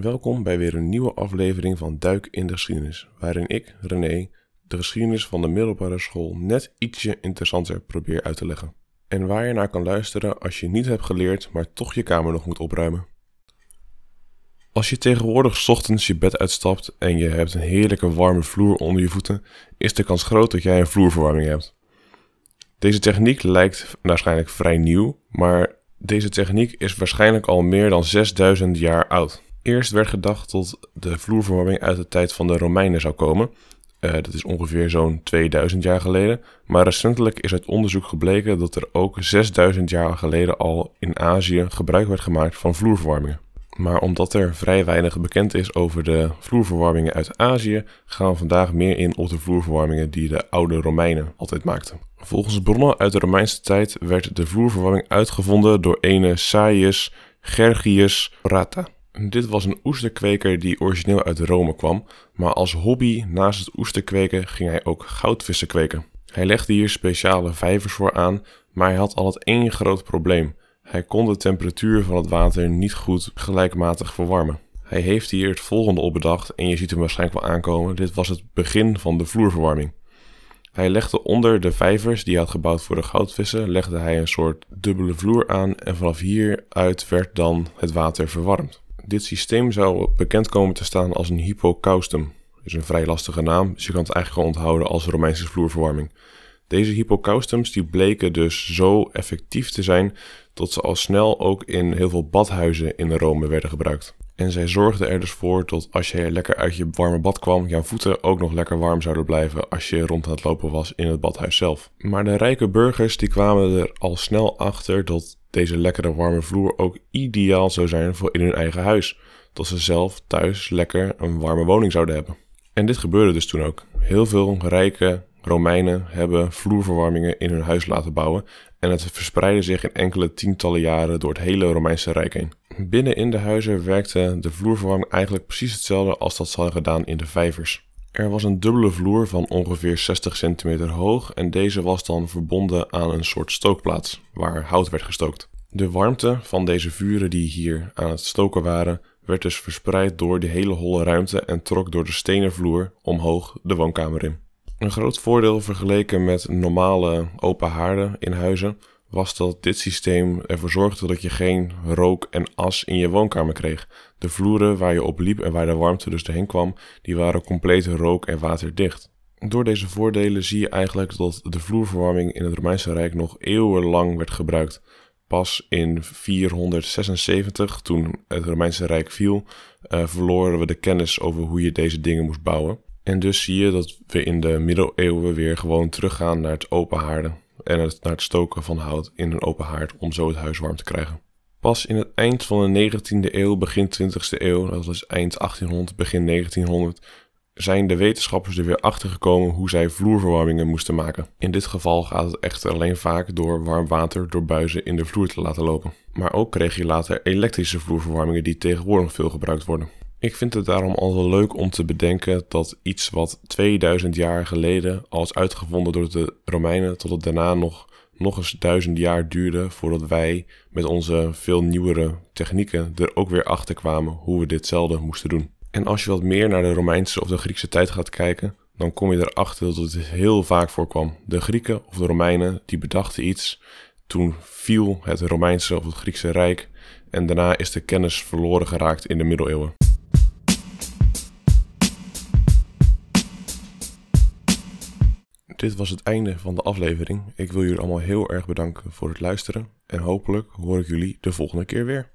Welkom bij weer een nieuwe aflevering van Duik in de Geschiedenis, waarin ik, René, de geschiedenis van de middelbare school net ietsje interessanter probeer uit te leggen. En waar je naar kan luisteren als je niet hebt geleerd, maar toch je kamer nog moet opruimen. Als je tegenwoordig ochtends je bed uitstapt en je hebt een heerlijke warme vloer onder je voeten, is de kans groot dat jij een vloerverwarming hebt. Deze techniek lijkt waarschijnlijk vrij nieuw, maar deze techniek is waarschijnlijk al meer dan 6000 jaar oud. Eerst werd gedacht dat de vloerverwarming uit de tijd van de Romeinen zou komen. Uh, dat is ongeveer zo'n 2000 jaar geleden. Maar recentelijk is uit onderzoek gebleken dat er ook 6000 jaar geleden al in Azië gebruik werd gemaakt van vloerverwarmingen. Maar omdat er vrij weinig bekend is over de vloerverwarmingen uit Azië, gaan we vandaag meer in op de vloerverwarmingen die de oude Romeinen altijd maakten. Volgens bronnen uit de Romeinse tijd werd de vloerverwarming uitgevonden door ene Saius Gergius Rata. Dit was een oesterkweker die origineel uit Rome kwam, maar als hobby naast het oesterkweken ging hij ook goudvissen kweken. Hij legde hier speciale vijvers voor aan, maar hij had altijd één groot probleem. Hij kon de temperatuur van het water niet goed gelijkmatig verwarmen. Hij heeft hier het volgende opbedacht en je ziet hem waarschijnlijk wel aankomen. Dit was het begin van de vloerverwarming. Hij legde onder de vijvers die hij had gebouwd voor de goudvissen, legde hij een soort dubbele vloer aan en vanaf hieruit werd dan het water verwarmd. Dit systeem zou bekend komen te staan als een hypocaustum. Is een vrij lastige naam, dus je kan het eigenlijk gewoon onthouden als Romeinse vloerverwarming. Deze hypocaustums die bleken dus zo effectief te zijn dat ze al snel ook in heel veel badhuizen in Rome werden gebruikt. En zij zorgden er dus voor dat als je lekker uit je warme bad kwam, jouw voeten ook nog lekker warm zouden blijven als je rond aan het lopen was in het badhuis zelf. Maar de rijke burgers die kwamen er al snel achter dat deze lekkere warme vloer ook ideaal zou zijn voor in hun eigen huis. Dat ze zelf thuis lekker een warme woning zouden hebben. En dit gebeurde dus toen ook. Heel veel rijke Romeinen hebben vloerverwarmingen in hun huis laten bouwen en het verspreidde zich in enkele tientallen jaren door het hele Romeinse Rijk heen. Binnen in de huizen werkte de vloerverwarming eigenlijk precies hetzelfde als dat ze hadden gedaan in de vijvers. Er was een dubbele vloer van ongeveer 60 centimeter hoog en deze was dan verbonden aan een soort stookplaats waar hout werd gestookt. De warmte van deze vuren die hier aan het stoken waren, werd dus verspreid door de hele holle ruimte en trok door de stenen vloer omhoog de woonkamer in. Een groot voordeel vergeleken met normale open haarden in huizen was dat dit systeem ervoor zorgde dat je geen rook en as in je woonkamer kreeg. De vloeren waar je op liep en waar de warmte dus doorheen kwam, die waren compleet rook- en waterdicht. Door deze voordelen zie je eigenlijk dat de vloerverwarming in het Romeinse Rijk nog eeuwenlang werd gebruikt. Pas in 476, toen het Romeinse Rijk viel, uh, verloren we de kennis over hoe je deze dingen moest bouwen. En dus zie je dat we in de middeleeuwen weer gewoon teruggaan naar het open haarden en het, naar het stoken van hout in een open haard om zo het huis warm te krijgen. Pas in het eind van de 19e eeuw, begin 20e eeuw, dat was eind 1800, begin 1900, zijn de wetenschappers er weer achter gekomen hoe zij vloerverwarmingen moesten maken. In dit geval gaat het echter alleen vaak door warm water door buizen in de vloer te laten lopen. Maar ook kreeg je later elektrische vloerverwarmingen die tegenwoordig veel gebruikt worden. Ik vind het daarom al wel leuk om te bedenken dat iets wat 2000 jaar geleden al is uitgevonden door de Romeinen, tot het daarna nog, nog eens duizend jaar duurde voordat wij met onze veel nieuwere technieken er ook weer achter kwamen hoe we ditzelfde moesten doen. En als je wat meer naar de Romeinse of de Griekse tijd gaat kijken, dan kom je erachter dat het heel vaak voorkwam. De Grieken of de Romeinen die bedachten iets, toen viel het Romeinse of het Griekse Rijk en daarna is de kennis verloren geraakt in de middeleeuwen. Dit was het einde van de aflevering. Ik wil jullie allemaal heel erg bedanken voor het luisteren en hopelijk hoor ik jullie de volgende keer weer.